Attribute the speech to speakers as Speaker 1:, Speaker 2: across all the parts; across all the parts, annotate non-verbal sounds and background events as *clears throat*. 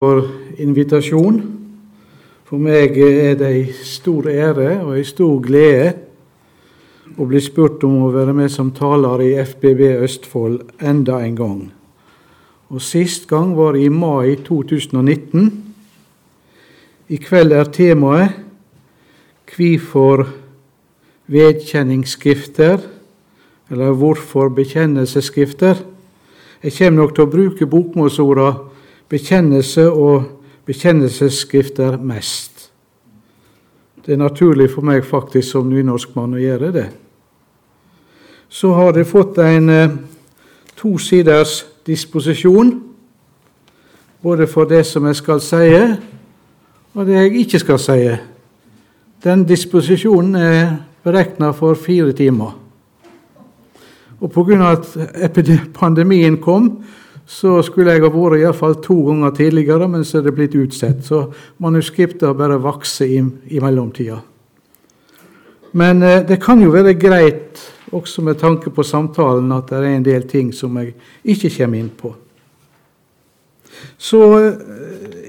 Speaker 1: for invitasjon. For meg er det ei stor ære og ei stor glede å bli spurt om å være med som taler i FBB Østfold enda en gang. Og Sist gang var i mai 2019. I kveld er temaet 'Hvorfor vedkjenningsskrifter', eller 'Hvorfor bekjennelsesskrifter'. Jeg kommer nok til å bruke bokmålsorda bekjennelse og bekjennelsesskrifter mest. Det er naturlig for meg faktisk som nynorskmann å gjøre det. Så har det fått en eh, tosiders disposisjon, både for det som jeg skal si, og det jeg ikke skal si. Den disposisjonen er beregna for fire timer. Og pga. at pandemien kom, så skulle jeg ha vært iallfall to ganger tidligere, men så er det blitt utsatt. Så manuskriptet har bare vokst i, i mellomtida. Men eh, det kan jo være greit, også med tanke på samtalen, at det er en del ting som jeg ikke kommer inn på. Så eh,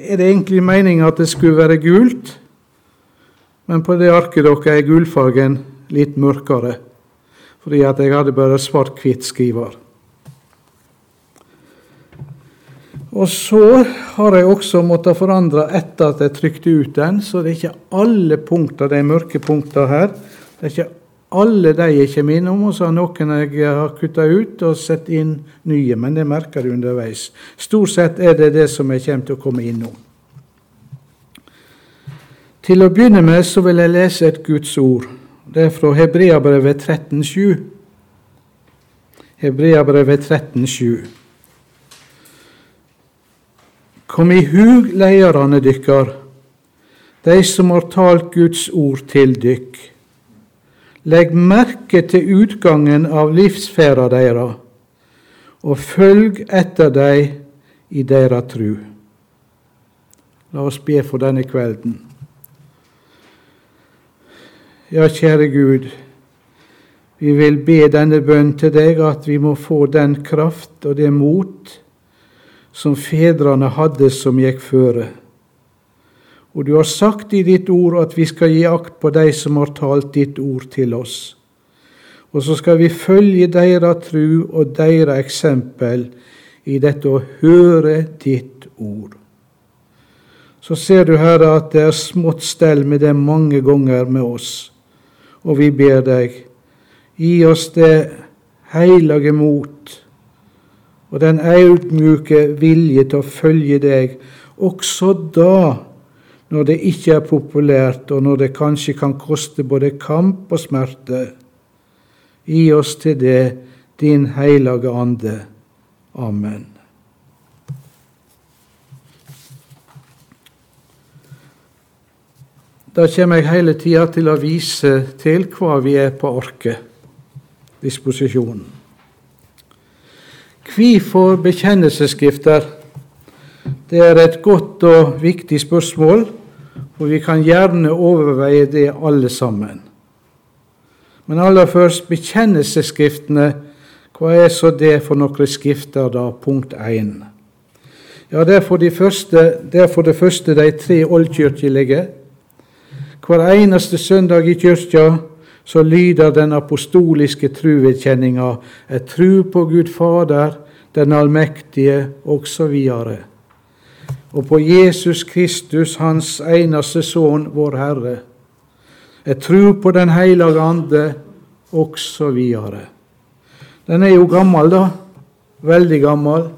Speaker 1: er det egentlig meninga at det skulle være gult, men på det arket dere er gulfargen litt mørkere, fordi at jeg hadde bare svart-hvitt skriver. Og så har jeg også måttet forandre etter at jeg trykte ut den, så det er ikke alle punkter, de mørke punktene her. Det er ikke alle de jeg kommer innom, og så har noen jeg har kutta ut og sett inn nye. Men det merker du underveis. Stort sett er det det som jeg kommer til å komme innom. Til å begynne med så vil jeg lese et Guds ord. Det er fra Hebreabrevet 13,7. Hebreabrevet 13,7. Kom i hug leiarane dykkar, dei som har talt Guds ord til dykk. Legg merke til utgangen av livsferda deira, og følg etter dei i deira tru. La oss be for denne kvelden. Ja, kjære Gud, vi vil be denne bønn til deg at vi må få den kraft og det mot som fedrene hadde som gikk føre. Og du har sagt i ditt ord at vi skal gi akt på de som har talt ditt ord til oss. Og så skal vi følge deres tru og deres eksempel i dette å høre ditt ord. Så ser du, Herre, at det er smått stell med det mange ganger med oss. Og vi ber deg, gi oss det hellige mot og den audmjuke vilje til å følge deg, også da når det ikke er populært, og når det kanskje kan koste både kamp og smerte. Gi oss til det, din hellige ande. Amen. Da kommer jeg hele tida til å vise til hva vi er på orket, disposisjonen. Hvorfor bekjennelsesskrifter? Det er et godt og viktig spørsmål, og vi kan gjerne overveie det alle sammen. Men aller først bekjennelsesskriftene. Hva er så det for noen skrifter, da? Punkt 1. Ja, det er for, de første, det er for det første de tre oldkirkelige. Hver eneste søndag i kyrkja så lyder den apostoliske truvedkjenninga et tru på Gud Fader, den allmektige, osv. Og på Jesus Kristus, Hans eneste Sønn, vår Herre. Et tru på Den hellige ande, osv. Den er jo gammel, da. Veldig gammel.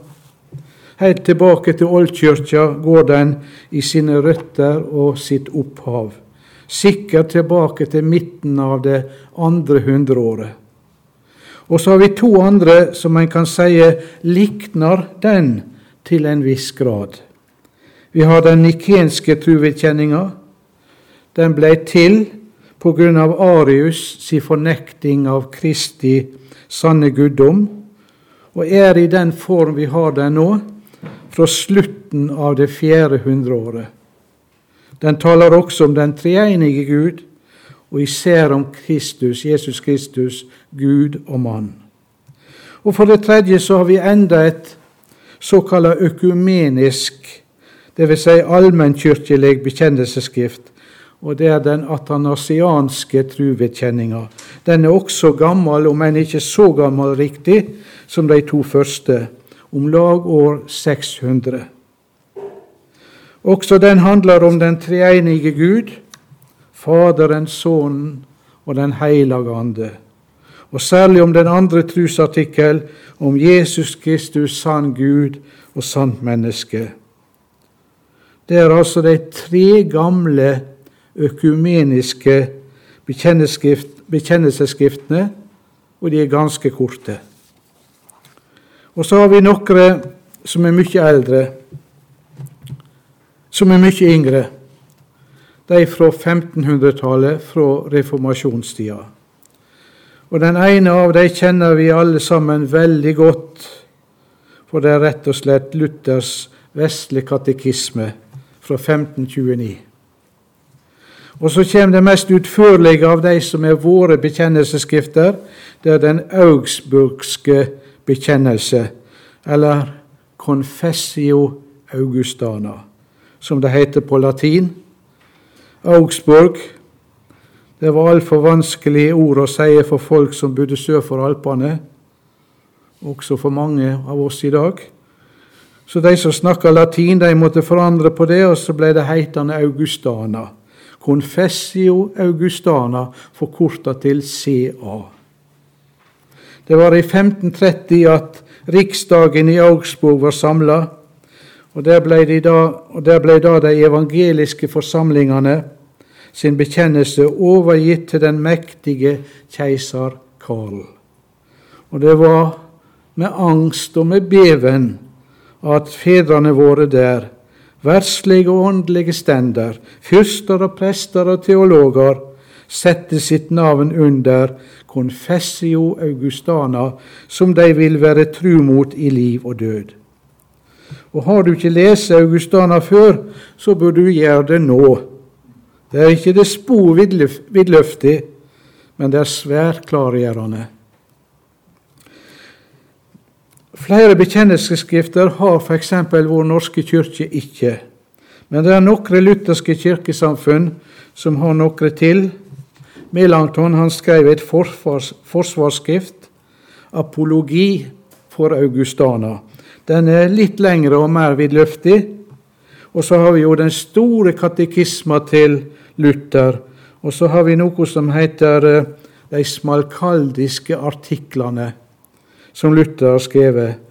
Speaker 1: Helt tilbake til oldkirka går den i sine røtter og sitt opphav sikkert tilbake til midten av det andre hundreåret. Og så har vi to andre som en kan si likner den til en viss grad. Vi har den nikenske truvedkjenninga. Den blei til av Arius si fornekting av Kristi sanne guddom, og er i den form vi har den nå, fra slutten av det fjerde hundreåret. Den taler også om den treenige Gud, og især om Kristus, Jesus Kristus, Gud og mann. Og For det tredje så har vi enda et såkalt økumenisk dvs. Si allmennkirkelig bekjennelsesskrift, og det er den atanasianske truvedkjenninga. Den er også gammel, om enn ikke så gammel riktig som de to første, om lag år 600. Også den handler om den treenige Gud, Faderen, Sønnen og Den hellige ande. Og særlig om den andre trusartikkel, om Jesus Kristus, sann Gud og sant menneske. Det er altså de tre gamle økumeniske bekjennelsesskriftene, og de er ganske korte. Og så har vi noen som er mye eldre, som er mye yngre. De fra 1500-tallet, fra reformasjonstida. Og Den ene av dem kjenner vi alle sammen veldig godt, for det er rett og slett Luthers vestlige katekisme fra 1529. Og så kommer det mest utførlige av de som er våre bekjennelsesskrifter. Det er den augsburgske bekjennelse, eller Confessio Augustana, som det heter på latin. Augsburg det var altfor vanskelige ord å si for folk som bodde sør for Alpene, også for mange av oss i dag. Så de som snakka latin, de måtte forandre på det, og så ble det heitende Augustana. Confessio Augustana, forkorta til CA. Det var i 1530 at riksdagen i Augsburg var samla, og der ble, da, da de evangeliske forsamlingene sin bekjennelse overgitt til den mektige keiser Karl. Og det var med angst og med beven at fedrene våre der verslige og åndelige stender, fyrster og prester og teologer, sette sitt navn under Confessio Augustana, som de vil være tru mot i liv og død. Og Har du ikke lest Augustana før, så bør du gjøre det nå. Det er ikke det spor vidløftig, men det er svært klargjørende. Flere bekjennelsesskrifter har f.eks. Vår norske kirke ikke. Men det er noen lutherske kirkesamfunn som har noen til. Melanchthon han skrev et forsvarsskrift, 'Apologi for Augustana'. Den er litt lengre og mer vidløftig. Og så har vi jo den store katekisma til Luther. Og så har vi noe som heter eh, de smalkaldiske artiklene som Luther har skrevet.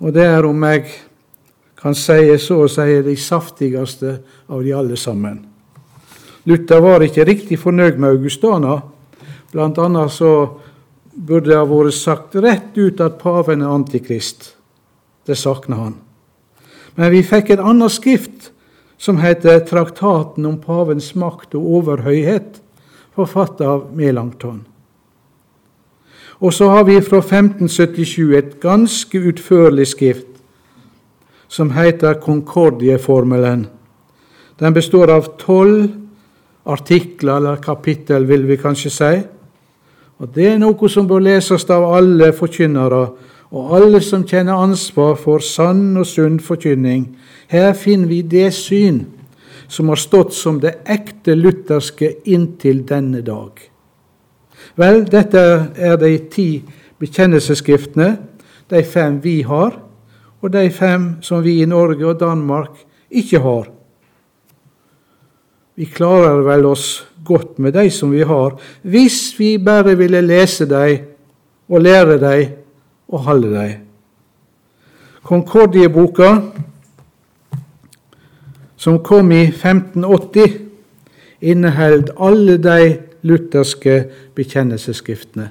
Speaker 1: Og det er, om jeg kan si så å si, de saftigste av de alle sammen. Luther var ikke riktig fornøyd med Augustana. Blant annet så burde det ha vært sagt rett ut at paven er antikrist. Det savner han. Men vi fikk et annet skrift som heter 'Traktaten om pavens makt og overhøyhet', forfattet av Melanchthon. Og så har vi fra 1577 et ganske utførlig skrift som heter Konkordieformelen. Den består av tolv artikler, eller kapittel, vil vi kanskje si. Og Det er noe som bør leses av alle forkynnere og alle som kjenner ansvar for sann og sunn forkynning. Her finner vi det syn som har stått som det ekte lutherske inntil denne dag. Vel, dette er de ti bekjennelsesskriftene, de fem vi har, og de fem som vi i Norge og Danmark ikke har. Vi klarer vel oss godt med de som vi har, hvis vi bare ville lese dem og lære dem og holde dem. Konkordieboka, som kom i 1580, inneholder alle de lutherske bekjennelsesskriftene.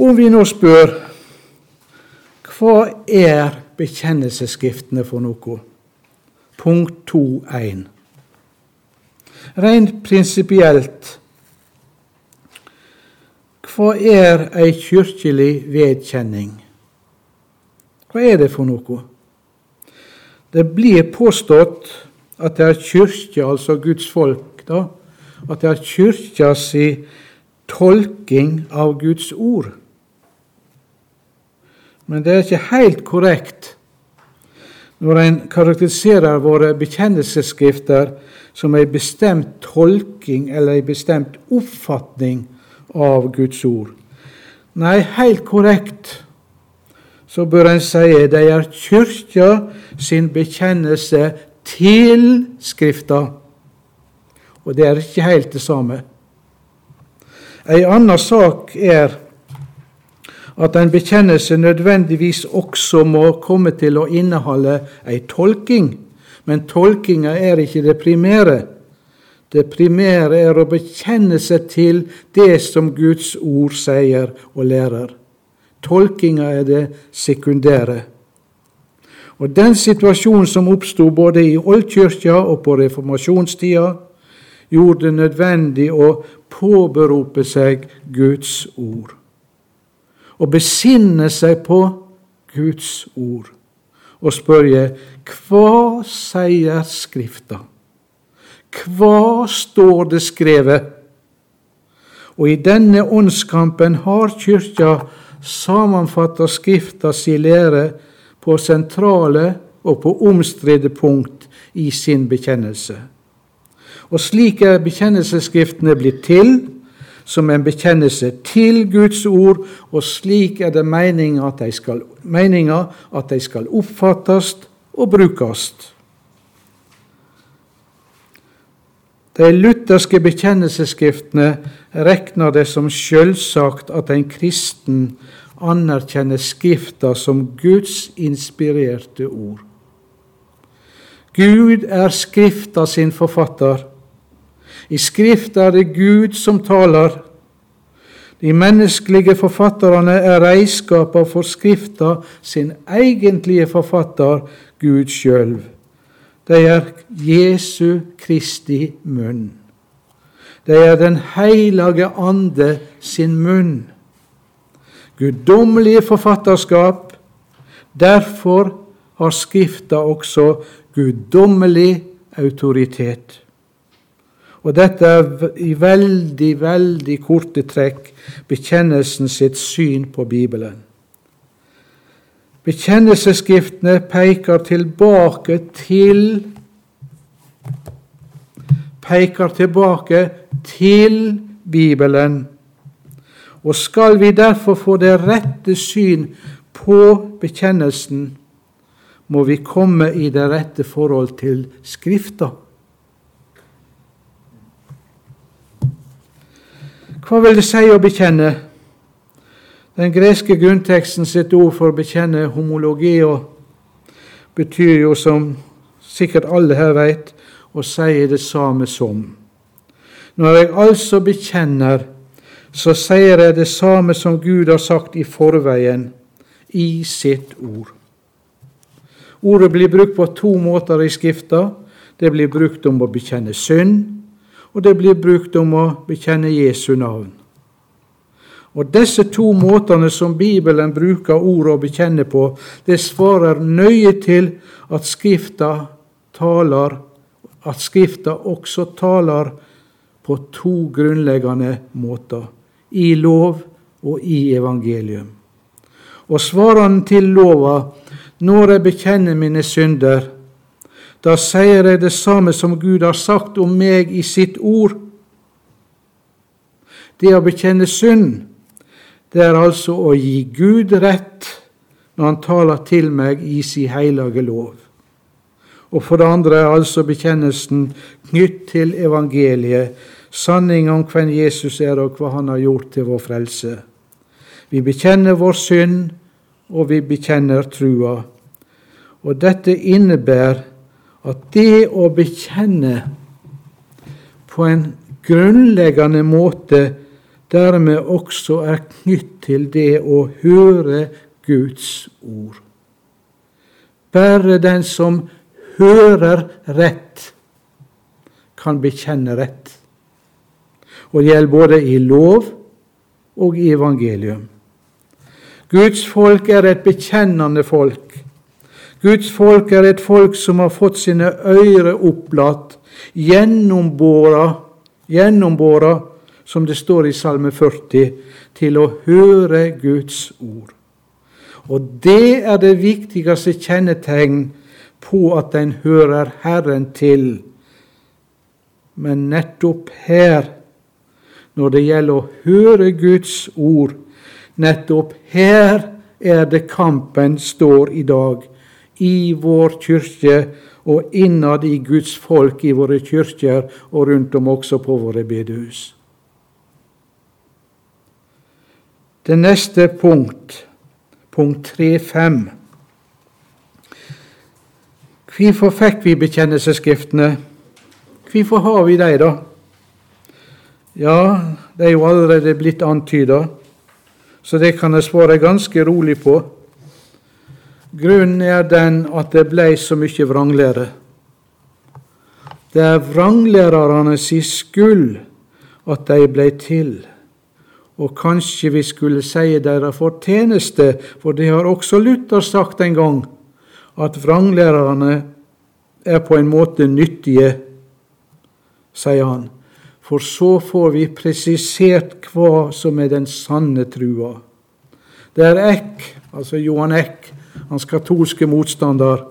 Speaker 1: Om vi nå spør hva er bekjennelsesskriftene for noe? Punkt 2.1. Rent prinsipielt hva er ei kirkelig vedkjenning? Hva er det for noe? Det blir påstått at det er kyrkja, altså Guds folk, da, at det er kyrkja si tolking av Guds ord. Men det er ikke helt korrekt når en karakteriserer våre bekjennelsesskrifter som ei bestemt tolking eller ei bestemt oppfatning av Guds ord. Nei, helt korrekt så bør en si de er kyrkja sin bekjennelse til Skrifta. Og det er ikke helt det samme. Ei anna sak er at en bekjennelse nødvendigvis også må komme til å inneholde ei tolking. Men tolkinga er ikke det primære. Det primære er å bekjenne seg til det som Guds ord sier og lærer. Tolkinga er det sekundære. Og Den situasjonen som oppsto både i oldkirka og på reformasjonstida, gjorde det nødvendig å påberope seg Guds ord Å besinne seg på Guds ord og spørre hva sier Skrifta? Hva står det skrevet? Og i denne åndskampen har Kyrkja sammenfatta Skrifta si lære på sentrale og på omstridte punkt i sin bekjennelse. Og slik er bekjennelsesskriftene blitt til som en bekjennelse til Guds ord, og slik er det meninga at de skal, at de skal oppfattes og brukes. De lutherske bekjennelsesskriftene regner det som selvsagt at en kristen anerkjenner Skrifta som Guds inspirerte ord. Gud er Skrifta sin forfatter. I Skrifta er det Gud som taler. De menneskelige forfatterne er redskaper for Skrifta sin egentlige forfatter, Gud sjøl. De er Jesu Kristi munn. De er Den hellige ande sin munn. Guddommelige forfatterskap. Derfor har Skrifta også guddommelig autoritet. Og dette er i veldig, veldig korte trekk bekjennelsen sitt syn på Bibelen. Bekjennelsesskriftene peker tilbake til peker tilbake til Bibelen. Og skal vi derfor få det rette syn på bekjennelsen, må vi komme i det rette forhold til Skrifta. Hva vil det si å bekjenne? Den greske grunnteksten sitt ord for å bekjenne homologeo betyr jo, som sikkert alle her veit, å si det samme som. Når jeg altså bekjenner, så sier jeg det samme som Gud har sagt i forveien, i sitt ord. Ordet blir brukt på to måter i Skrifta. Det blir brukt om å bekjenne synd, og det blir brukt om å bekjenne Jesu navn. Og Disse to måtene som Bibelen bruker ordet å bekjenne på, det svarer nøye til at Skrifta taler, at Skrifta også taler på to grunnleggende måter, i lov og i evangelium. Og svarene til lova, når jeg bekjenner mine synder, da sier jeg det samme som Gud har sagt om meg i sitt ord. Det å bekjenne synd, det er altså å gi Gud rett når Han taler til meg i si hellige lov. Og for det andre er altså bekjennelsen knytt til evangeliet, sanningen om hvem Jesus er og hva Han har gjort til vår frelse. Vi bekjenner vår synd, og vi bekjenner trua. Og dette innebærer at det å bekjenne på en grunnleggende måte dermed også er knytt til det å høre Guds ord. Bare den som hører rett, kan bekjenne rett. Og det gjelder både i lov og i evangelium. Guds folk er et bekjennende folk. Guds folk er et folk som har fått sine øyre opplatt, gjennombåra, gjennombåra, som det står i Salme 40, til å høre Guds ord. Og det er det viktigste kjennetegn på at en hører Herren til. Men nettopp her, når det gjelder å høre Guds ord, nettopp her er det kampen står i dag, i vår kirke og innad i Guds folk i våre kirker og rundt om også på våre bedehus. Det neste punkt, punkt 3.5. Hvorfor fikk vi bekjennelsesskriftene? Hvorfor har vi dem, da? Ja, de er jo allerede blitt antyda, så det kan jeg svare ganske rolig på. Grunnen er den at det blei så mye vranglære. Det er vranglærerne si skyld at de blei til. Og kanskje vi skulle si deres fortjeneste, for det har også Luther sagt en gang, at vranglærerne er på en måte nyttige, sier han. For så får vi presisert hva som er den sanne trua. Det er Eck, altså Johan Eck, hans katolske motstander.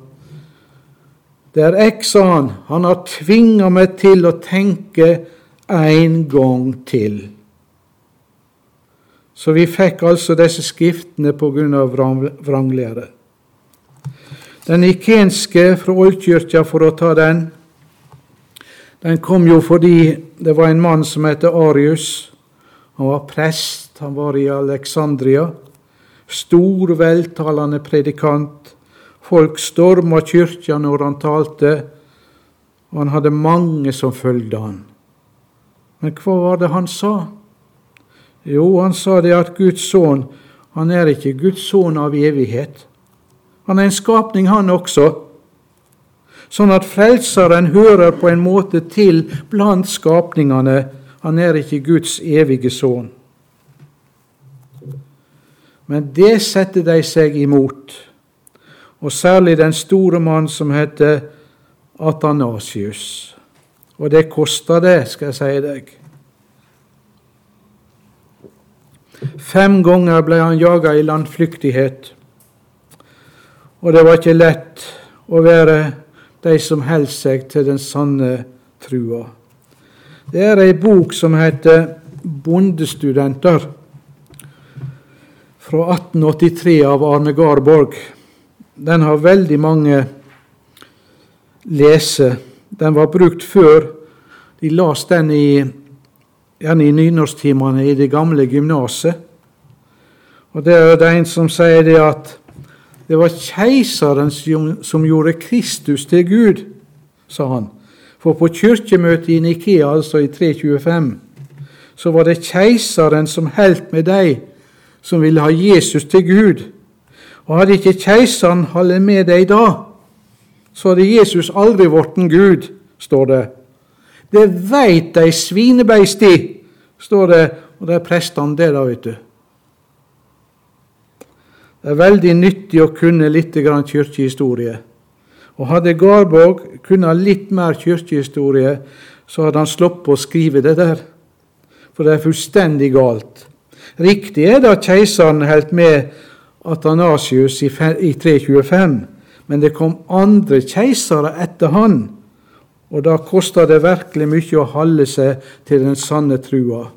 Speaker 1: Det er Eck, sa han, han har tvinga meg til å tenke en gang til. Så vi fikk altså disse skriftene av vranglære. Den ikenske fra Oldkirka, for å ta den, den kom jo fordi det var en mann som het Arius. Han var prest, han var i Alexandria stor, veltalende predikant. Folk storma kyrkja når han talte, og han hadde mange som følgde han. Men hva var det han sa? Jo, han sa det at Guds sønn, han er ikke Guds sønn av evighet. Han er en skapning, han også. Sånn at Frelseren hører på en måte til blant skapningene. Han er ikke Guds evige sønn. Men det setter de seg imot, og særlig den store mann som heter Atanasius. Og det koster det, skal jeg si deg. Fem ganger ble han jaga i landflyktighet, og det var ikke lett å være de som holdt seg til den sanne trua. Det er ei bok som heter Bondestudenter fra 1883 av Arne Garborg. Den har veldig mange lese. Den var brukt før. De las den i, gjerne i nynorsktimene i det gamle gymnaset. Og det er det en som sier det at det var keiseren som gjorde Kristus til Gud, sa han. For på kirkemøtet i Nikea, altså i 325, så var det keiseren som holdt med deg som ville ha Jesus til Gud. Og hadde ikke keiseren holdt med deg da, så hadde Jesus aldri blitt Gud, står det. Det veit de svinebeist står det, og det er prestene det, da, vet du. Det er veldig nyttig å kunne litt kirkehistorie. Og hadde Garborg kunnet litt mer kirkehistorie, så hadde han sluppet å skrive det der. For det er fullstendig galt. Riktig er det at keiseren holdt med Atanasius i 325, men det kom andre keisere etter han, og da kosta det virkelig mye å holde seg til den sanne trua.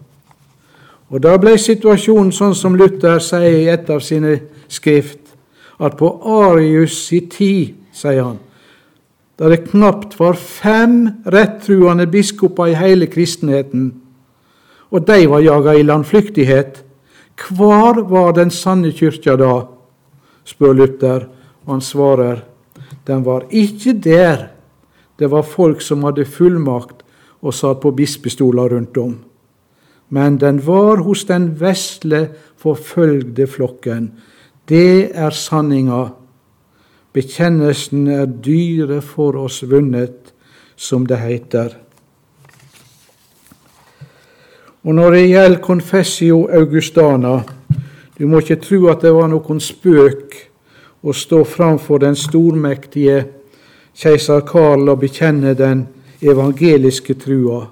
Speaker 1: Og Da ble situasjonen sånn som Luther sier i et av sine skrift, at på Arius' i tid, sier han, da det knapt var fem rettruende biskoper i hele kristenheten, og de var jaga i landflyktighet, hvor var den sanne kyrkja da? spør Luther, og han svarer den var ikke der. Det var folk som hadde fullmakt og satt på bispestoler rundt om. Men den var hos den vesle, forfølgde flokken. Det er sanninga. Bekjennelsen er dyre for oss vunnet, som det heter. Og når det gjelder Confessio Augustana, du må ikke tro at det var noen spøk å stå framfor den stormektige keiser Karl og bekjenne den evangeliske trua.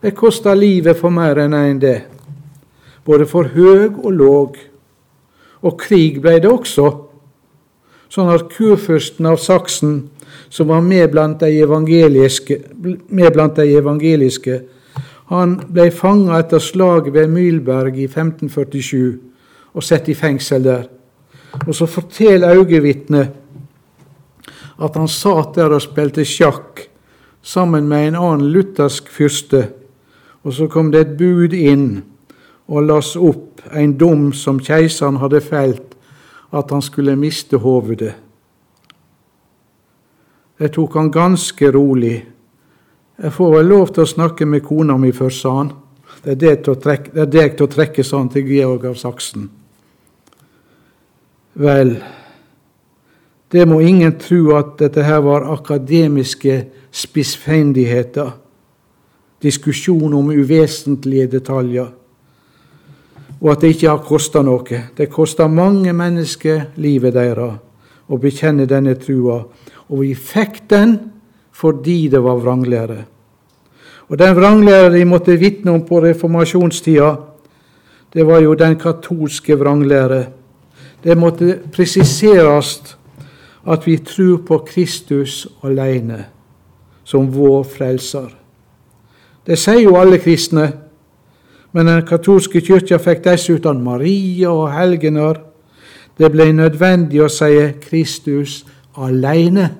Speaker 1: Det kosta livet for mer enn en det, både for høg og låg. Og krig ble det også, sånn at kurfyrsten av Saksen, som var med blant de evangeliske, blant de evangeliske han ble fanga etter slaget ved Mylberg i 1547 og satt i fengsel der. Og så forteller øyevitnet at han satt der og spilte sjakk sammen med en annen luthersk fyrste. Og så kom det et bud inn og las opp en dom som keiseren hadde felt, at han skulle miste hovedet. Det tok han ganske rolig. Jeg får vel lov til å snakke med kona mi først, sa han. Det er deg til å trekke, sa han til Georg av Saksen. Vel, det må ingen tro at dette her var akademiske spissfindigheter, diskusjon om uvesentlige detaljer, og at det ikke har kosta noe. Det kosta mange mennesker livet deres å bekjenne denne trua, og vi fikk den fordi det var vranglære. Og den vranglære de måtte vitne om på reformasjonstida, det var jo den katolske vranglære. Det måtte presiseres at vi tror på Kristus alene som vår frelser. Det sier jo alle kristne, men den katolske kirka fikk dessuten Maria og helgener. Det ble nødvendig å si Kristus alene.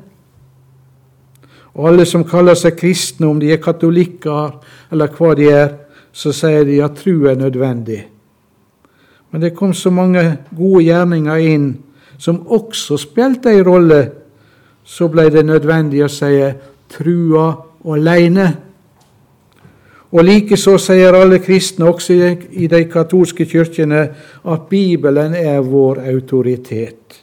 Speaker 1: Og alle som kaller seg kristne, om de er katolikker eller hva de er, så sier de at tro er nødvendig. Men det kom så mange gode gjerninger inn som også spilte ei rolle, så ble det nødvendig å si trua aleine. Og likeså sier alle kristne, også i de katolske kirkene, at Bibelen er vår autoritet.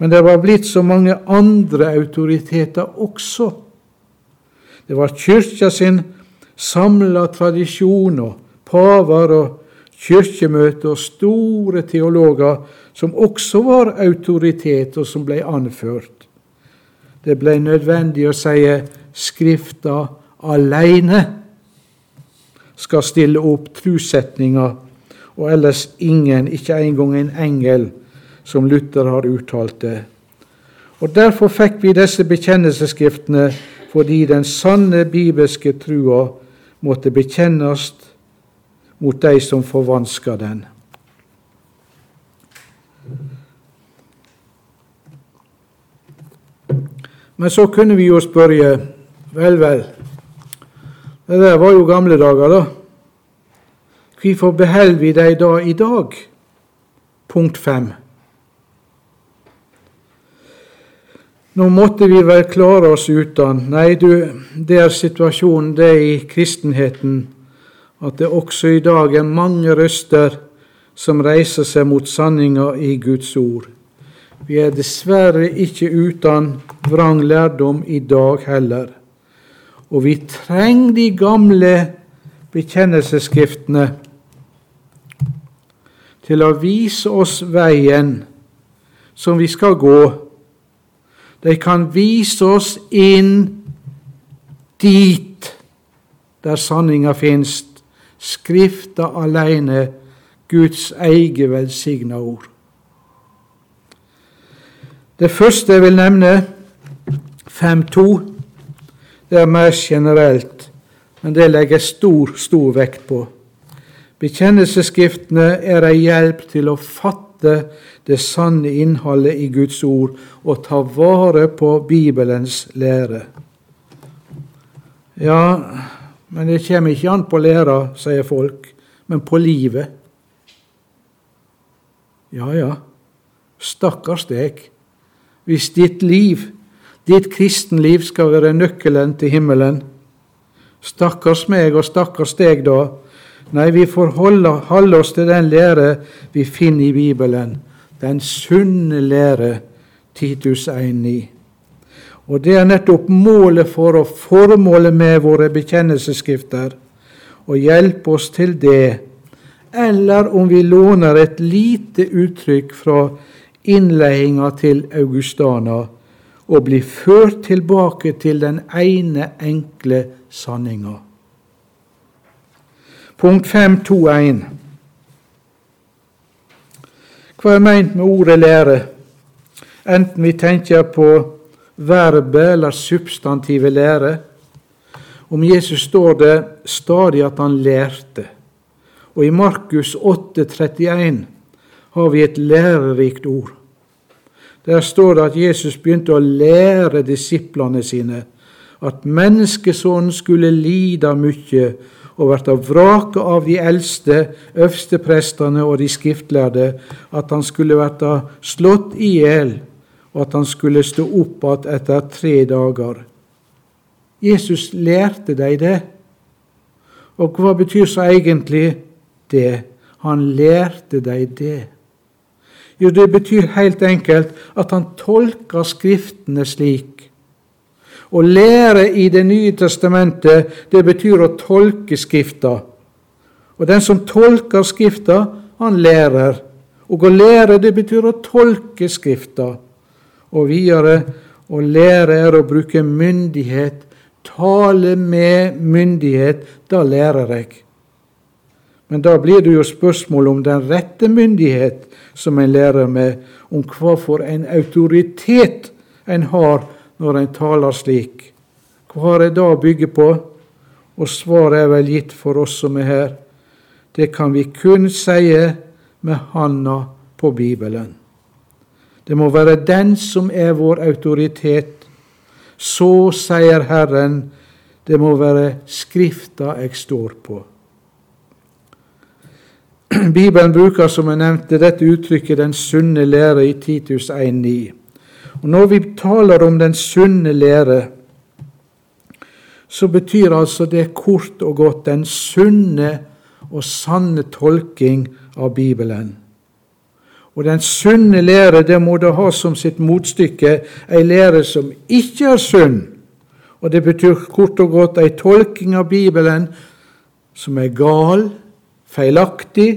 Speaker 1: Men det var blitt så mange andre autoriteter også. Det var kyrkja sin samla tradisjon og paver og kirkemøte og store teologer som også var autoritet, og som ble anført. Det ble nødvendig å si Skrifta aleine skal stille opp trossetninger, og ellers ingen, ikke engang en engel, som Luther har uttalt det. Og Derfor fikk vi disse bekjennelsesskriftene fordi den sanne bibelske trua måtte bekjennes mot de som forvanska den. Men så kunne vi jo spørre Vel, vel, det der var jo gamle dager, da. Hvorfor beholder vi dem da i dag? Punkt fem. Nå måtte vi vel klare oss uten. Nei, du, det er situasjonen det er i kristenheten, at det også i dag er mange røster som reiser seg mot sanninga i Guds ord. Vi er dessverre ikke uten vrang lærdom i dag heller. Og vi trenger de gamle bekjennelsesskriftene til å vise oss veien som vi skal gå de kan vise oss inn dit der sanninga finst. Skrifta aleine, Guds eget velsigna ord. Det første jeg vil nevne, 5.2, det er mer generelt, men det legger stor, stor vekt på. Bekjennelsesskriftene er ei hjelp til å fatte det sanne innholdet i Guds ord og ta vare på Bibelens lære. Ja, men det kommer ikke an på læra, sier folk, men på livet. Ja, ja, stakkars deg, hvis ditt liv, ditt kristenliv, skal være nøkkelen til himmelen. Stakkars meg og stakkars deg, da. Nei, vi får holde, holde oss til den lære vi finner i Bibelen den sunne lære, Titus 1,9. Og det er nettopp målet for og formålet med våre bekjennelsesskrifter, å hjelpe oss til det, eller om vi låner et lite uttrykk fra innledninga til Augustana, og blir ført tilbake til den ene enkle sanninga. Punkt 5.2.1. Hva er meint med ordet lære? Enten vi tenker på verbet eller substantivet lære. Om Jesus står det stadig at han lærte. Og i Markus 8,31 har vi et lærerikt ord. Der står det at Jesus begynte å lære disiplene sine at menneskesonen skulle lide mye og bli vraket av de eldste, øversteprestene og de skriftlærde, at han skulle bli slått i hjel, og at han skulle stå opp igjen etter tre dager. Jesus lærte dem det. Og hva betyr så egentlig det? Han lærte dem det. Jo, det betyr helt enkelt at han tolker Skriftene slik. Å lære i Det nye testamentet, det betyr å tolke Skrifta. Og den som tolker Skrifta, han lærer. Og å lære, det betyr å tolke Skrifta. Og videre å lære er å bruke myndighet. Tale med myndighet. Da lærer jeg. Men da blir det jo spørsmål om den rette myndighet som en lærer med, om hva for en autoritet en har når en taler slik. Hva har jeg da å bygge på? Og svaret er vel gitt for oss som er her. Det kan vi kun si med handa på Bibelen. Det må være den som er vår autoritet. Så sier Herren, det må være Skrifta jeg står på. *clears throat* Bibelen bruker, som jeg nevnte, dette uttrykket 'den sunne lære' i Titus 1,9. Og Når vi taler om den sunne lære, så betyr altså det kort og godt den sunne og sanne tolking av Bibelen. Og den sunne lære det må da ha som sitt motstykke ei lære som ikke er sunn. Og det betyr kort og godt ei tolking av Bibelen som er gal, feilaktig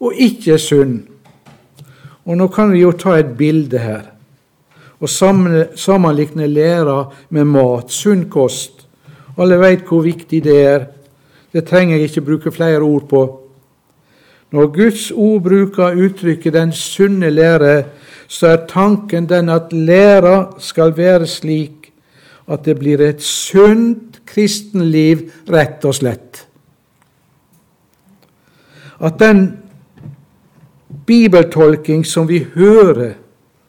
Speaker 1: og ikke sunn. Og Nå kan vi jo ta et bilde her og sammenligne læra med mat, sunn kost. Alle veit hvor viktig det er. Det trenger jeg ikke bruke flere ord på. Når Guds ord bruker uttrykket 'den sunne lære', så er tanken den at læra skal være slik at det blir et sunt kristenliv, rett og slett at den bibeltolking som vi hører,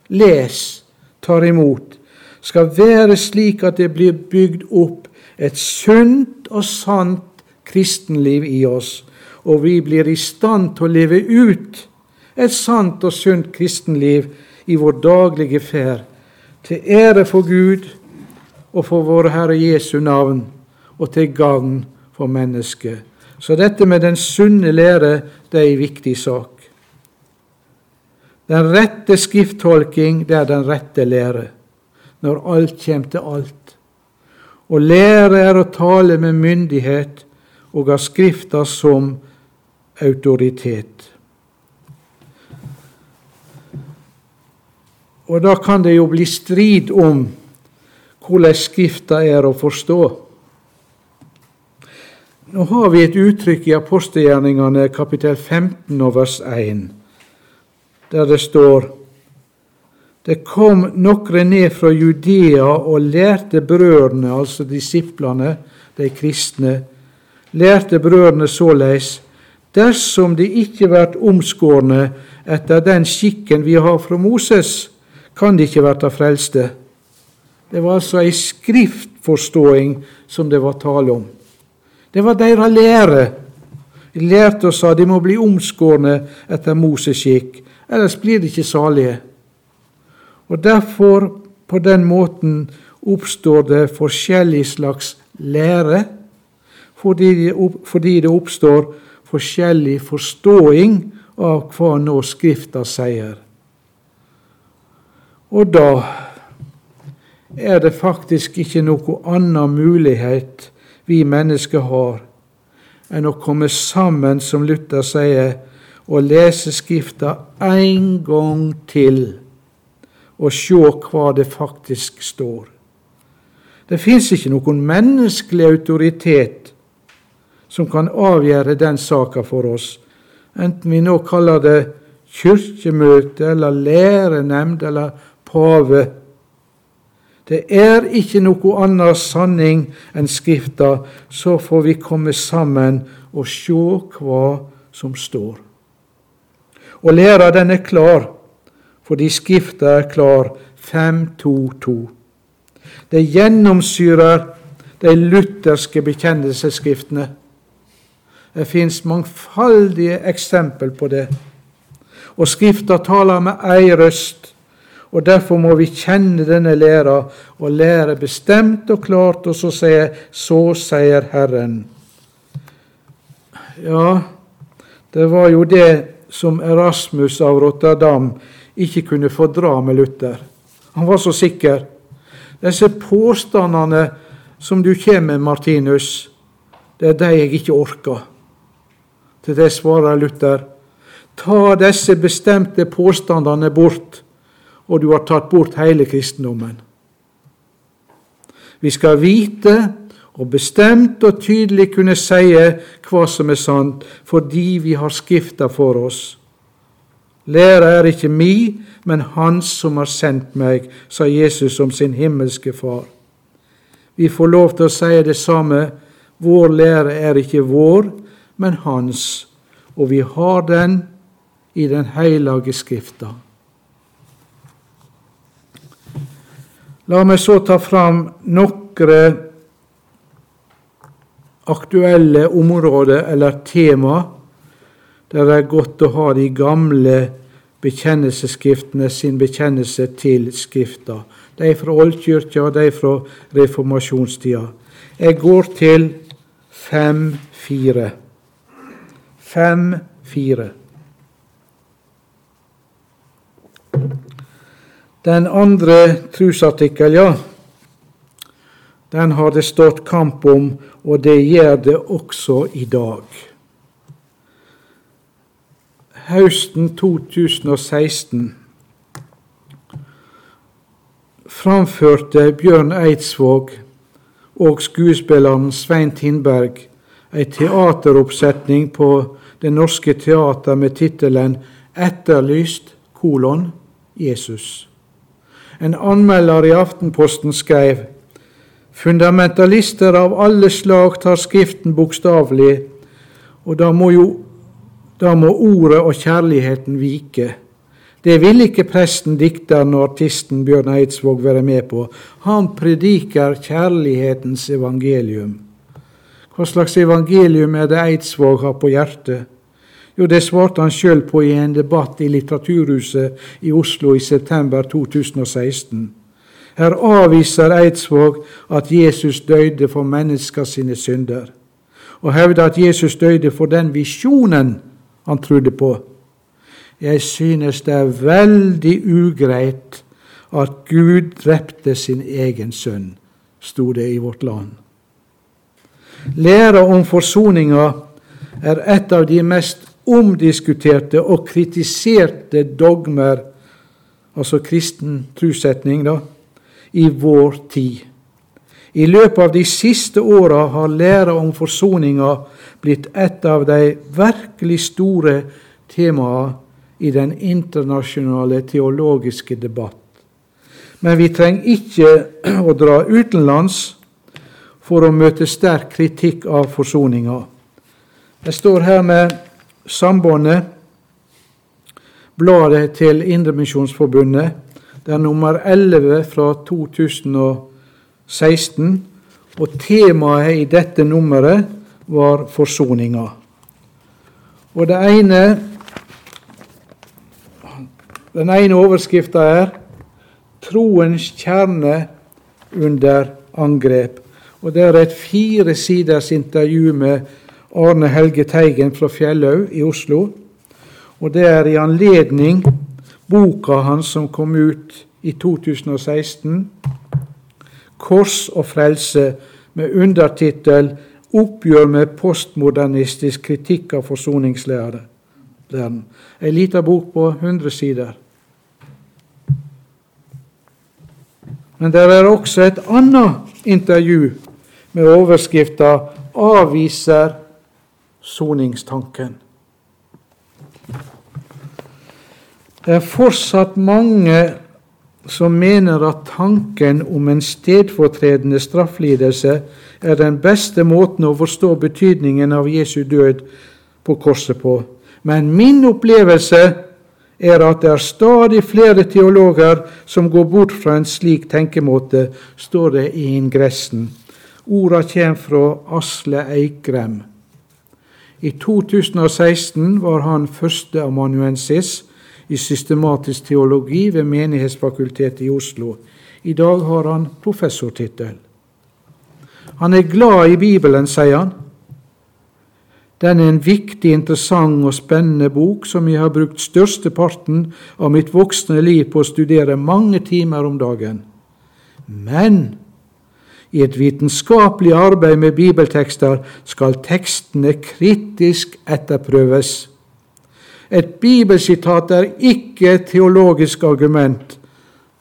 Speaker 1: les, tar imot, skal være slik at det blir bygd opp et sunt og sant kristenliv i oss, og vi blir i stand til å leve ut et sant og sunt kristenliv i vår daglige ferd, til ære for Gud og for vår Herre Jesu navn, og til gagn for mennesket. Så dette med den sunne lære, det er en viktig sak. Den rette skrifttolking, det er den rette lære, når alt kommer til alt. Å lære er å tale med myndighet og ha Skrifta som autoritet. Og da kan det jo bli strid om hvordan Skrifta er å forstå. Nå har vi et uttrykk i apostelgjerningene kapittel 15 og vers 1, der det står Det kom nokre ned fra Judea og lærte brødrene, altså disiplene, de kristne, lærte brødrene såleis dersom de ikke vert omskårne etter den skikken vi har fra Moses, kan de ikke verta frelste. Det var altså ei skriftforståing som det var tale om. Det var deres lære. De lærte og at de må bli omskårne etter Moses skikk, ellers blir de ikke salige. Og Derfor, på den måten, oppstår det forskjellig slags lære, fordi det oppstår forskjellig forståing av hva nå Skrifta sier. Og da er det faktisk ikke noe annen mulighet vi mennesker har, enn å komme sammen, som Luther sier, og lese Skrifta en gang til og se hva det faktisk står. Det fins ikke noen menneskelig autoritet som kan avgjøre den saka for oss, enten vi nå kaller det kirkemøte eller lærenemnd eller pave. Det er ikke noe annet sanning enn Skrifta, så får vi komme sammen og sjå hva som står. Og læra den er klar, fordi Skrifta er klar 522. Det gjennomsyrer de lutherske bekjennelsesskriftene. Det fins mangfoldige eksempel på det. Og Skrifta taler med ei røst, og derfor må vi kjenne denne læra og lære bestemt og klart, og så sier Så sier Herren. Ja, det var jo det som Erasmus av Rotterdam ikke kunne fordra med Luther. Han var så sikker. Disse påstandene som du kommer med, Martinus, det er de jeg ikke orker. Til det svarer Luther. Ta disse bestemte påstandene bort, og du har tatt bort hele kristendommen. Vi skal vite og bestemt og tydelig kunne sie hva som er sant, fordi vi har Skrifta for oss. Læra er ikke mi, men Hans som har sendt meg, sa Jesus om sin himmelske Far. Vi får lov til å si det samme. Vår lære er ikke vår, men Hans, og vi har den i Den heilage Skrifta. La meg så ta fram noen aktuelle områder eller tema der det er godt å ha de gamle bekjennelsesskriftene sin bekjennelse til Skrifta. De fra oldkirka de fra reformasjonstida. Jeg går til 5-4. 5-4. Den andre trusartikkel, ja, den har det stått kamp om, og det gjør det også i dag. Høsten 2016 framførte Bjørn Eidsvåg og skuespilleren Svein Tindberg ei teateroppsetning på Det Norske Teater med tittelen 'Etterlyst kolon Jesus'. En anmelder i Aftenposten skrev Fundamentalister av alle slag tar Skriften bokstavelig, og da må, jo, da må ordet og kjærligheten vike. Det vil ikke presten, dikteren og artisten Bjørn Eidsvåg være med på. Han prediker kjærlighetens evangelium. Hva slags evangelium er det Eidsvåg har på hjertet? Jo, det svarte han sjøl på i en debatt i Litteraturhuset i Oslo i september 2016. Her avviser Eidsvåg at Jesus døde for mennesker sine synder, og hevder at Jesus døde for den visjonen han trodde på. Jeg synes det er veldig ugreit at Gud drepte sin egen sønn, sto det i Vårt Land. Læra om forsoninga er et av de mest omdiskuterte og kritiserte dogmer, altså kristen trossetning, i vår tid. I løpet av de siste åra har læra om forsoninga blitt et av de virkelig store temaene i den internasjonale teologiske debatt. Men vi trenger ikke å dra utenlands for å møte sterk kritikk av forsoninga. Jeg står her med Sambandet, bladet til Indremisjonsforbundet, det er nummer 11 fra 2016, og temaet i dette nummeret var forsoninga. Og det ene Den ene overskrifta er 'Troens kjerne under angrep'. Og Det er et fire siders intervju med Arne Helge Teigen fra Fjellhaug i Oslo. Og det er i anledning boka hans som kom ut i 2016, 'Kors og frelse', med undertittel 'Oppgjør med postmodernistisk kritikk av forsoningslæren'. Ei lita bok på 100 sider. Men det er også et annet intervju med overskrifta 'Avviser soningstanken'. Det er fortsatt mange som mener at tanken om en stedfortredende strafflidelse er den beste måten å forstå betydningen av Jesu død på korset på. Men min opplevelse er at det er stadig flere teologer som går bort fra en slik tenkemåte, står det i ingressen. Orda kommer fra Asle Eikrem. I 2016 var han førsteamanuensis i systematisk teologi ved Menighetsfakultetet i Oslo. I dag har han professortittel. Han er glad i Bibelen, sier han. Den er en viktig, interessant og spennende bok som jeg har brukt størsteparten av mitt voksne liv på å studere mange timer om dagen. Men i et vitenskapelig arbeid med bibeltekster skal tekstene kritisk etterprøves. Et bibelsitat er ikke et teologisk argument,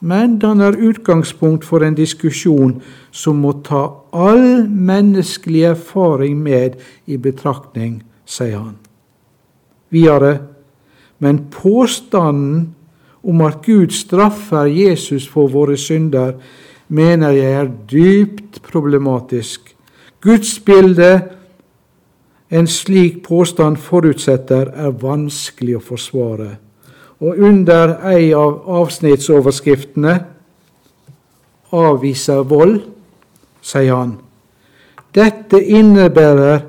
Speaker 1: men danner utgangspunkt for en diskusjon som må ta all menneskelig erfaring med i betraktning, sier han. Videre, men påstanden om at Gud straffer Jesus for våre synder, mener jeg er dypt problematisk. Gudsbildet en slik påstand forutsetter, er vanskelig å forsvare. Og under ei av avsnittsoverskriftene avviser vold, sier han. Dette innebærer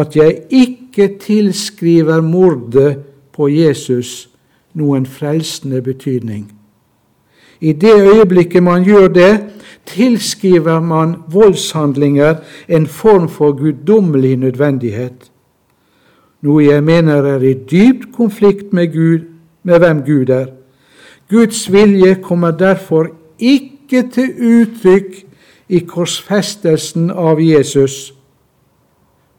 Speaker 1: at jeg ikke tilskriver mordet på Jesus noen frelsende betydning. I det øyeblikket man gjør det, tilskriver man voldshandlinger en form for guddommelig nødvendighet, noe jeg mener er i dypt konflikt med, Gud, med hvem Gud er. Guds vilje kommer derfor ikke til uttrykk i korsfestelsen av Jesus,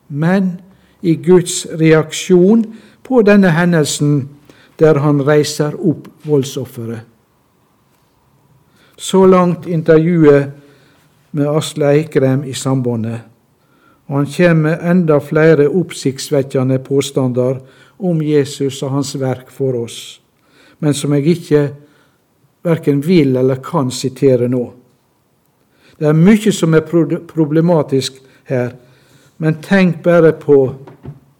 Speaker 1: men i Guds reaksjon på denne hendelsen der han reiser opp voldsofferet. Så langt intervjuet med Asle Eikrem i Sambandet. Og han kommer med enda flere oppsiktsvekkende påstander om Jesus og hans verk for oss, men som jeg ikke verken vil eller kan sitere nå. Det er mye som er problematisk her, men tenk bare på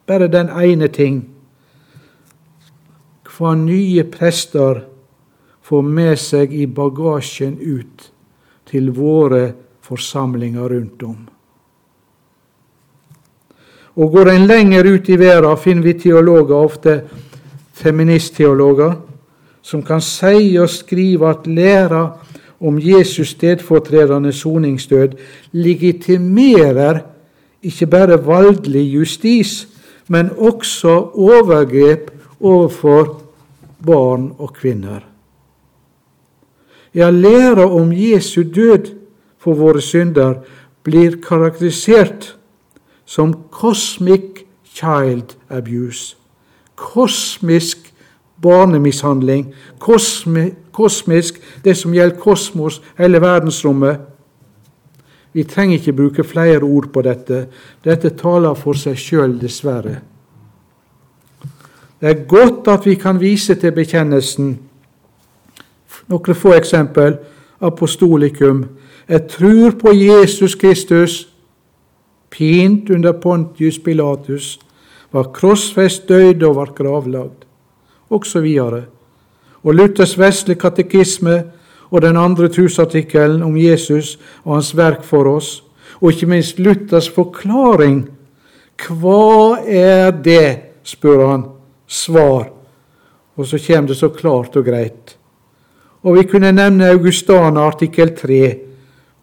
Speaker 1: bare den ene ting hva nye prester få med seg i bagasjen ut til våre forsamlinger rundt om. Og Går en lenger ut i verden, finner vi teologer, ofte feministteologer, som kan si og skrive at læra om Jesus stedfortredende soningsdød legitimerer ikke bare voldelig justis, men også overgrep overfor barn og kvinner. Ja, læra om Jesu død for våre synder blir karakterisert som cosmic child abuse. Kosmisk barnemishandling. Kosmi, kosmisk, det som gjelder kosmos, hele verdensrommet. Vi trenger ikke bruke flere ord på dette. Dette taler for seg sjøl, dessverre. Det er godt at vi kan vise til bekjennelsen noen få eksempel. Apostolikum. Jeg tror på Jesus Kristus, pint under Pontius Pilatus, var krossfest, døde og var gravlagd, osv. Og, og Luthers vesle katekisme og den andre trosartikkelen om Jesus og hans verk for oss, og ikke minst Luthers forklaring. Hva er det? spør han. Svar. Og så kommer det så klart og greit. Og vi kunne nevne Augustana artikkel 3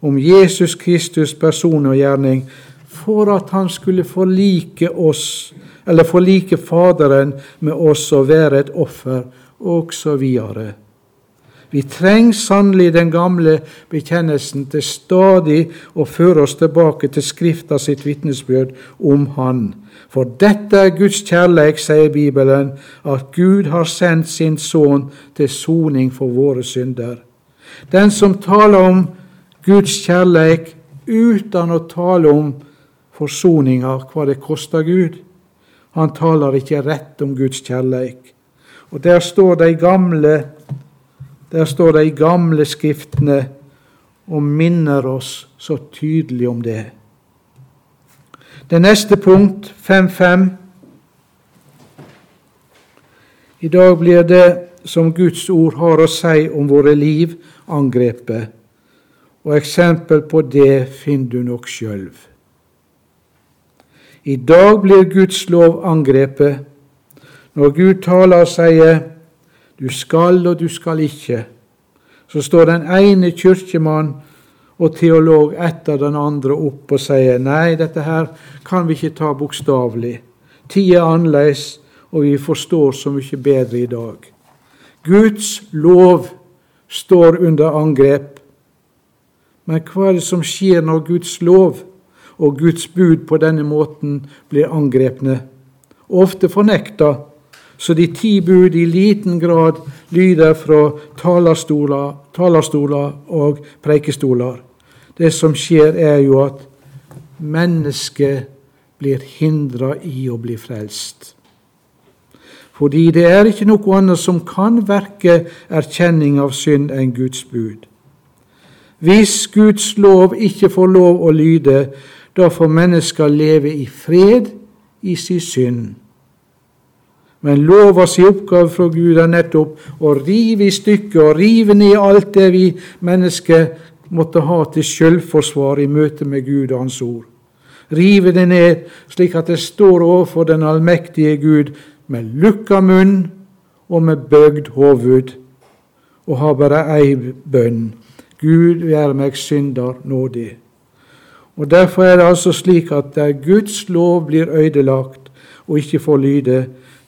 Speaker 1: om Jesus Kristus person og gjerning, for at han skulle forlike oss, eller forlike Faderen med oss og være et offer, osv. Vi trenger sannelig den gamle bekjennelsen til stadig å føre oss tilbake til Skrifta sitt vitnesbyrd om Han. For dette er Guds kjærleik, sier Bibelen, at Gud har sendt sin Sønn til soning for våre synder. Den som taler om Guds kjærleik uten å tale om forsoninga, hva det koster Gud, han taler ikke rett om Guds kjærleik. Og der står de gamle der står de gamle skriftene og minner oss så tydelig om det. Det neste punkt, 5.5. I dag blir det som Guds ord har å si om våre liv, angrepet. Og eksempel på det finner du nok sjøl. I dag blir Guds lov angrepet når Gud taler og sier du skal og du skal ikke, så står den ene kirkemann og teolog etter den andre opp og sier nei, dette her kan vi ikke ta bokstavelig. Tida er annerledes, og vi forstår så mye bedre i dag. Guds lov står under angrep. Men hva er det som skjer når Guds lov og Guds bud på denne måten blir angrepne? Ofte fornekta så de ti bud i liten grad lyder fra talerstoler, talerstoler og preikestoler. Det som skjer, er jo at mennesket blir hindra i å bli frelst. Fordi det er ikke noe annet som kan verke erkjenning av synd enn Guds bud. Hvis Guds lov ikke får lov å lyde, da får mennesker leve i fred i sin synd. Men lova si oppgave fra Gud er nettopp å rive i stykker og rive ned alt det vi mennesker måtte ha til selvforsvar i møte med Gud og Hans ord. Rive det ned slik at det står overfor den allmektige Gud med lukka munn og med bøgd hoved, og har bare ei bønn. Gud vær meg synder nådig. Og Derfor er det altså slik at der Guds lov blir ødelagt og ikke får lyde,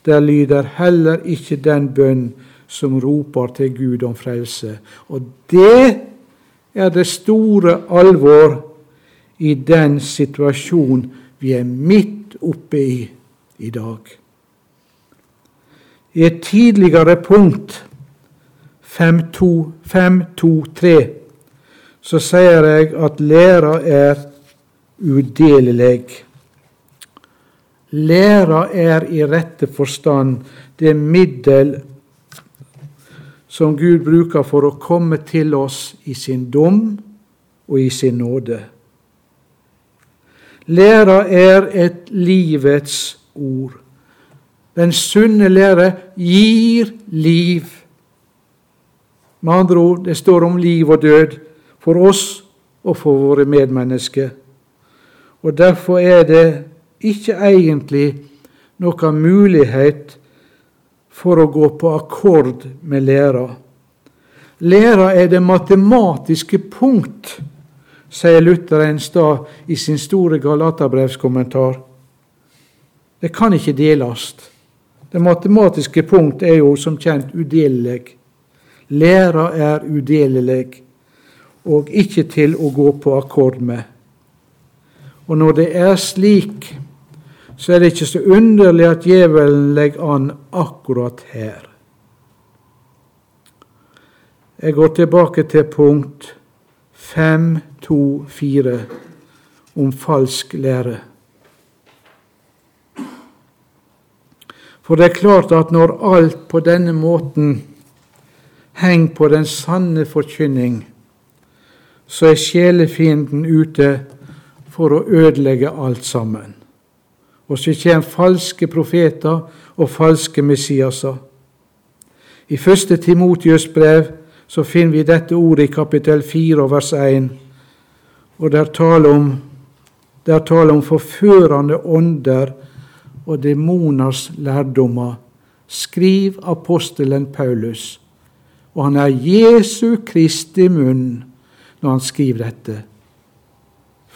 Speaker 1: der lyder heller ikke den bønn som roper til Gud om frelse. Og det er det store alvor i den situasjonen vi er midt oppe i i dag. I et tidligere punkt, 5.2.3, så sier jeg at læra er udelelig. Læra er i rette forstand det middel som Gud bruker for å komme til oss i sin dom og i sin nåde. Læra er et livets ord. Den sunne lære gir liv. Med andre ord, det står om liv og død for oss og for våre medmennesker. Og Derfor er det ikke egentlig noen mulighet for å gå på akkord med læra. Læra er det matematiske punkt, sier Luther en stad i sin store Galaterbrevskommentar. Det kan ikke deles. Det matematiske punkt er jo som kjent udelelig. Læra er udelelig og ikke til å gå på akkord med. Og når det er slik, så er det ikke så underlig at djevelen legger an akkurat her. Jeg går tilbake til punkt 5.2.4 om falsk lære. For det er klart at når alt på denne måten henger på den sanne forkynning, så er sjelefienden ute for å ødelegge alt sammen. Og så kommer falske profeter og falske Messiaser. I første Timotius brev så finner vi dette ordet i kapittel 4 vers 1, og der taler om, det er tale om forførende ånder og demoners lærdommer. Skriv apostelen Paulus, og han er Jesu Kristi munn når han skriver dette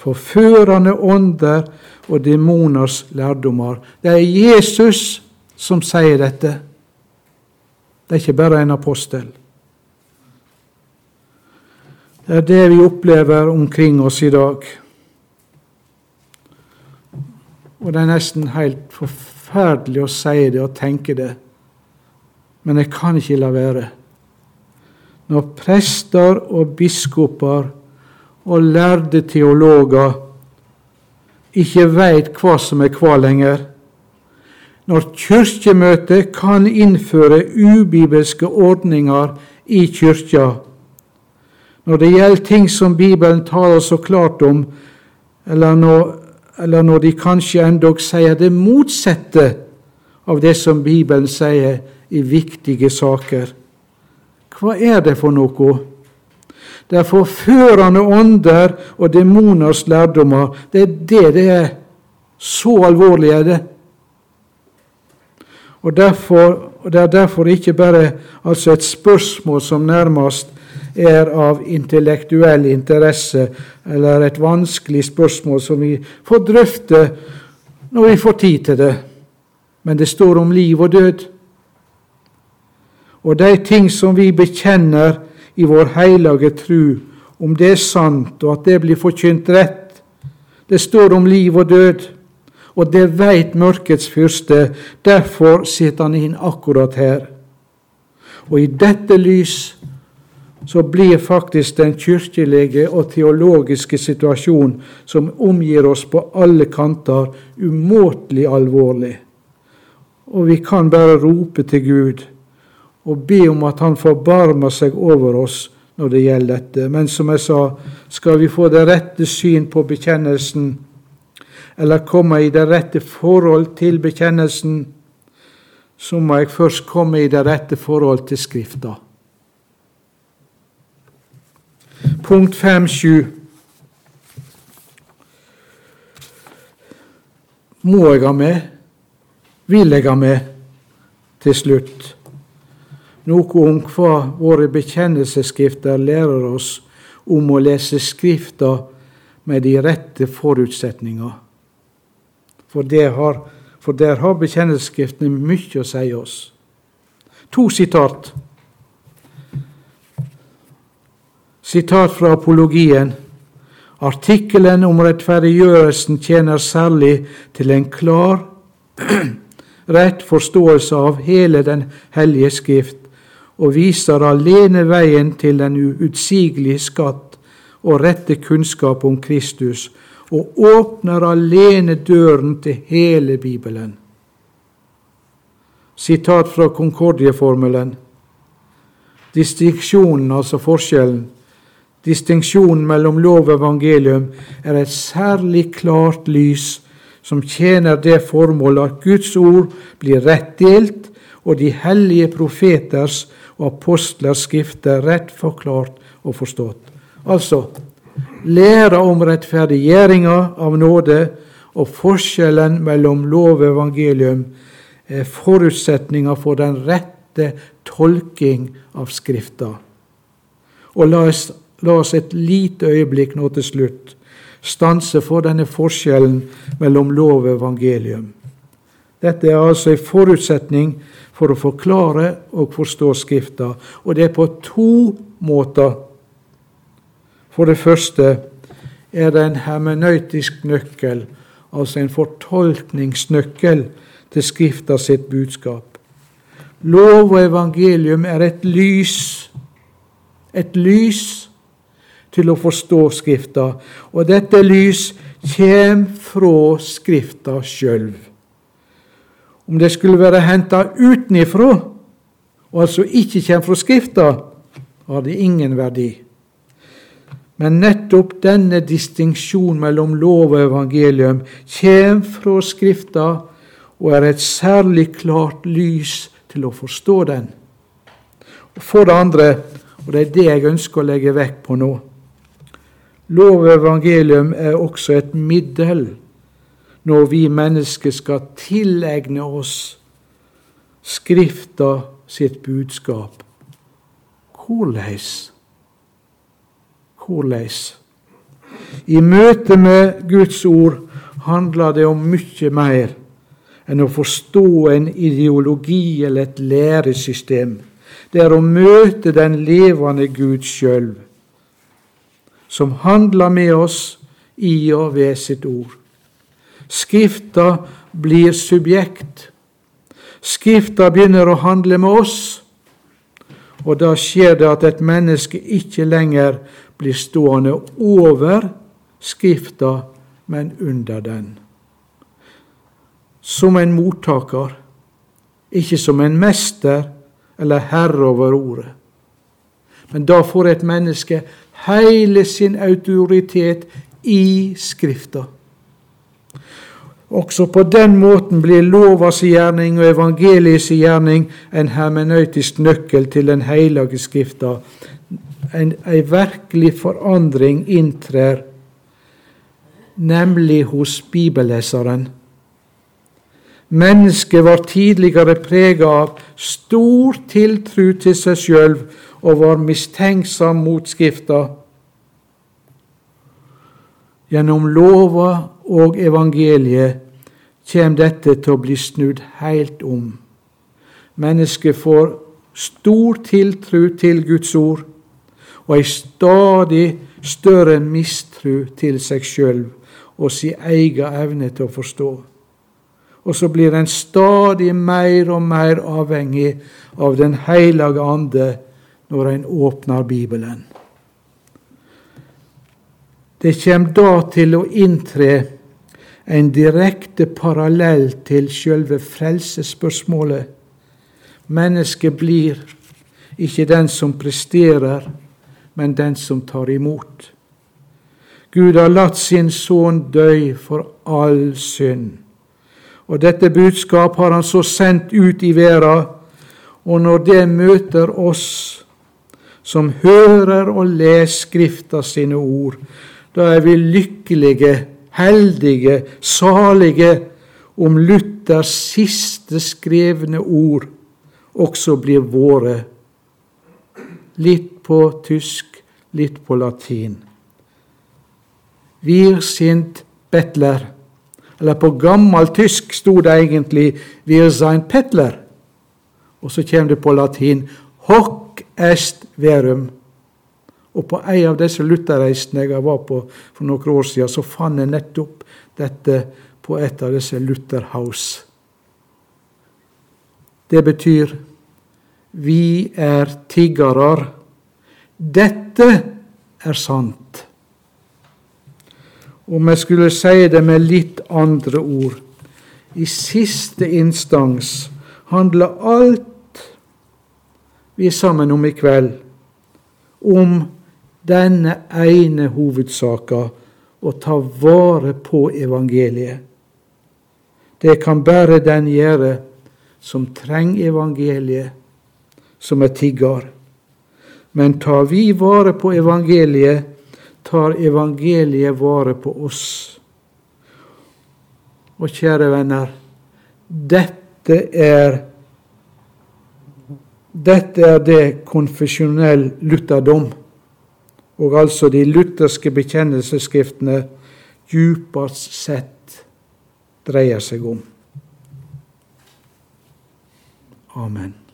Speaker 1: forførende ånder og demoners lærdommer. Det er Jesus som sier dette. Det er ikke bare en apostel. Det er det vi opplever omkring oss i dag. Og det er nesten helt forferdelig å si det og tenke det, men jeg kan ikke la være. Når prester og biskoper og lærde teologer ikke veit hva som er hva lenger. når Kirkemøtet kan innføre ubibelske ordninger i kyrkja, når det gjelder ting som Bibelen taler så klart om, eller når, eller når de kanskje endog sier det motsatte av det som Bibelen sier i viktige saker. Hva er det for noe? Det er forførende ånder og demoners lærdommer. Det er det det er. Så alvorlig er det. Og, derfor, og Det er derfor ikke bare altså et spørsmål som nærmest er av intellektuell interesse, eller et vanskelig spørsmål som vi får drøfte når vi får tid til det. Men det står om liv og død. Og de ting som vi bekjenner i vår hellige tru, om det er sant, og at det blir forkynt rett. Det står om liv og død, og det veit mørkets fyrste. Derfor sitter han inn akkurat her. Og i dette lys så blir faktisk den kirkelige og teologiske situasjonen som omgir oss på alle kanter, umåtelig alvorlig. Og vi kan bare rope til Gud og be om at Han forbarmer seg over oss når det gjelder dette. Men som jeg sa, skal vi få det rette syn på bekjennelsen, eller komme i det rette forhold til bekjennelsen, så må jeg først komme i det rette forhold til Skrifta. Punkt 5.7. Må jeg ha med? Vil jeg ha med? Til slutt noe om hva våre bekjennelsesskrifter lærer oss om å lese Skrifta med de rette forutsetninger. For, har, for der har bekjennelsesskriftene mye å si oss. To sitat. Sitat fra apologien. Artikkelen om rettferdiggjørelsen tjener særlig til en klar, *clears throat* rett forståelse av hele Den hellige Skrift og viser alene veien til den uutsigelige skatt og rette kunnskap om Kristus, og åpner alene døren til hele Bibelen. Sitat fra Konkordieformelen. Distinksjonen, altså forskjellen, distinksjonen mellom lov og evangelium, er et særlig klart lys som tjener det formålet at Guds ord blir rett delt, og de hellige profeters og apostlers skrifter rett forklart og forstått. Altså lære om rettferdiggjøringa av nåde og forskjellen mellom lov og evangelium er forutsetninga for den rette tolking av Skrifta. Og la oss, la oss et lite øyeblikk nå til slutt stanse for denne forskjellen mellom lov og evangelium. Dette er altså en forutsetning for å forklare og forstå Skrifta. Og det er på to måter. For det første er det en hermenøytisk nøkkel, altså en fortolkningsnøkkel til Skrifta sitt budskap. Lov og evangelium er et lys, et lys til å forstå Skrifta, og dette lys kjem fra Skrifta sjøl. Om det skulle være henta utenifra, og altså ikke kommer fra Skrifta, har det ingen verdi. Men nettopp denne distinksjonen mellom lov og evangelium kommer fra Skrifta og er et særlig klart lys til å forstå den. For det andre, og det er det jeg ønsker å legge vekt på nå Lov og evangelium er også et middel når vi mennesker skal tilegne oss Skrifta sitt budskap. Hvordan? Hvordan? I møte med Guds ord handler det om mye mer enn å forstå en ideologi eller et læresystem. Det er å møte den levende Gud sjøl, som handler med oss i og ved sitt ord. Skrifta blir subjekt. Skrifta begynner å handle med oss, og da skjer det at et menneske ikke lenger blir stående over Skrifta, men under den. som en mottaker, ikke som en mester eller herre over ordet. Men da får et menneske hele sin autoritet i Skrifta. Også på den måten blir lovas gjerning og evangeliets gjerning en hermenøytisk nøkkel til Den hellige Skrifta. En, en virkelig forandring inntrer, nemlig hos bibelleseren. Mennesket var tidligere prega av stor tiltru til seg sjøl og var mistenksom mot Skrifta. Gjennom lova og evangeliet kommer dette til å bli snudd helt om. Mennesket får stor tiltro til Guds ord og ei stadig større mistro til seg sjøl og sin egen evne til å forstå. Og så blir en stadig mer og mer avhengig av Den hellige ande når en åpner Bibelen. Det kommer da til å inntre en direkte parallell til sjølve frelsesspørsmålet. Mennesket blir ikke den som presterer, men den som tar imot. Gud har latt sin sønn dø for all synd. Og dette budskap har han så sendt ut i verden, og når det møter oss som hører og leser Skrifta sine ord, da er vi lykkelige heldige, salige, om Luthers siste skrevne ord også blir våre. Litt på tysk, litt på latin. Wir sind Bettler. Eller på gammel tysk sto det egentlig 'Wir sein Petler. Og så kommer det på latin 'Hoc est verum'. Og på en av disse Lutherreisene jeg var på for noen år siden, så fant jeg nettopp dette på et av disse Lutherhouse. Det betyr vi er tiggere. Dette er sant. Om jeg skulle si det med litt andre ord I siste instans handler alt vi er sammen om i kveld, om denne ene hovedsaka å ta vare på evangeliet. Det kan bare den gjøre som trenger evangeliet, som er tigger. Men tar vi vare på evangeliet, tar evangeliet vare på oss. Og kjære venner, dette er dette er det konfesjonell lutherdom og altså de lutherske bekjennelsesskriftene djupest sett dreier seg om. Amen.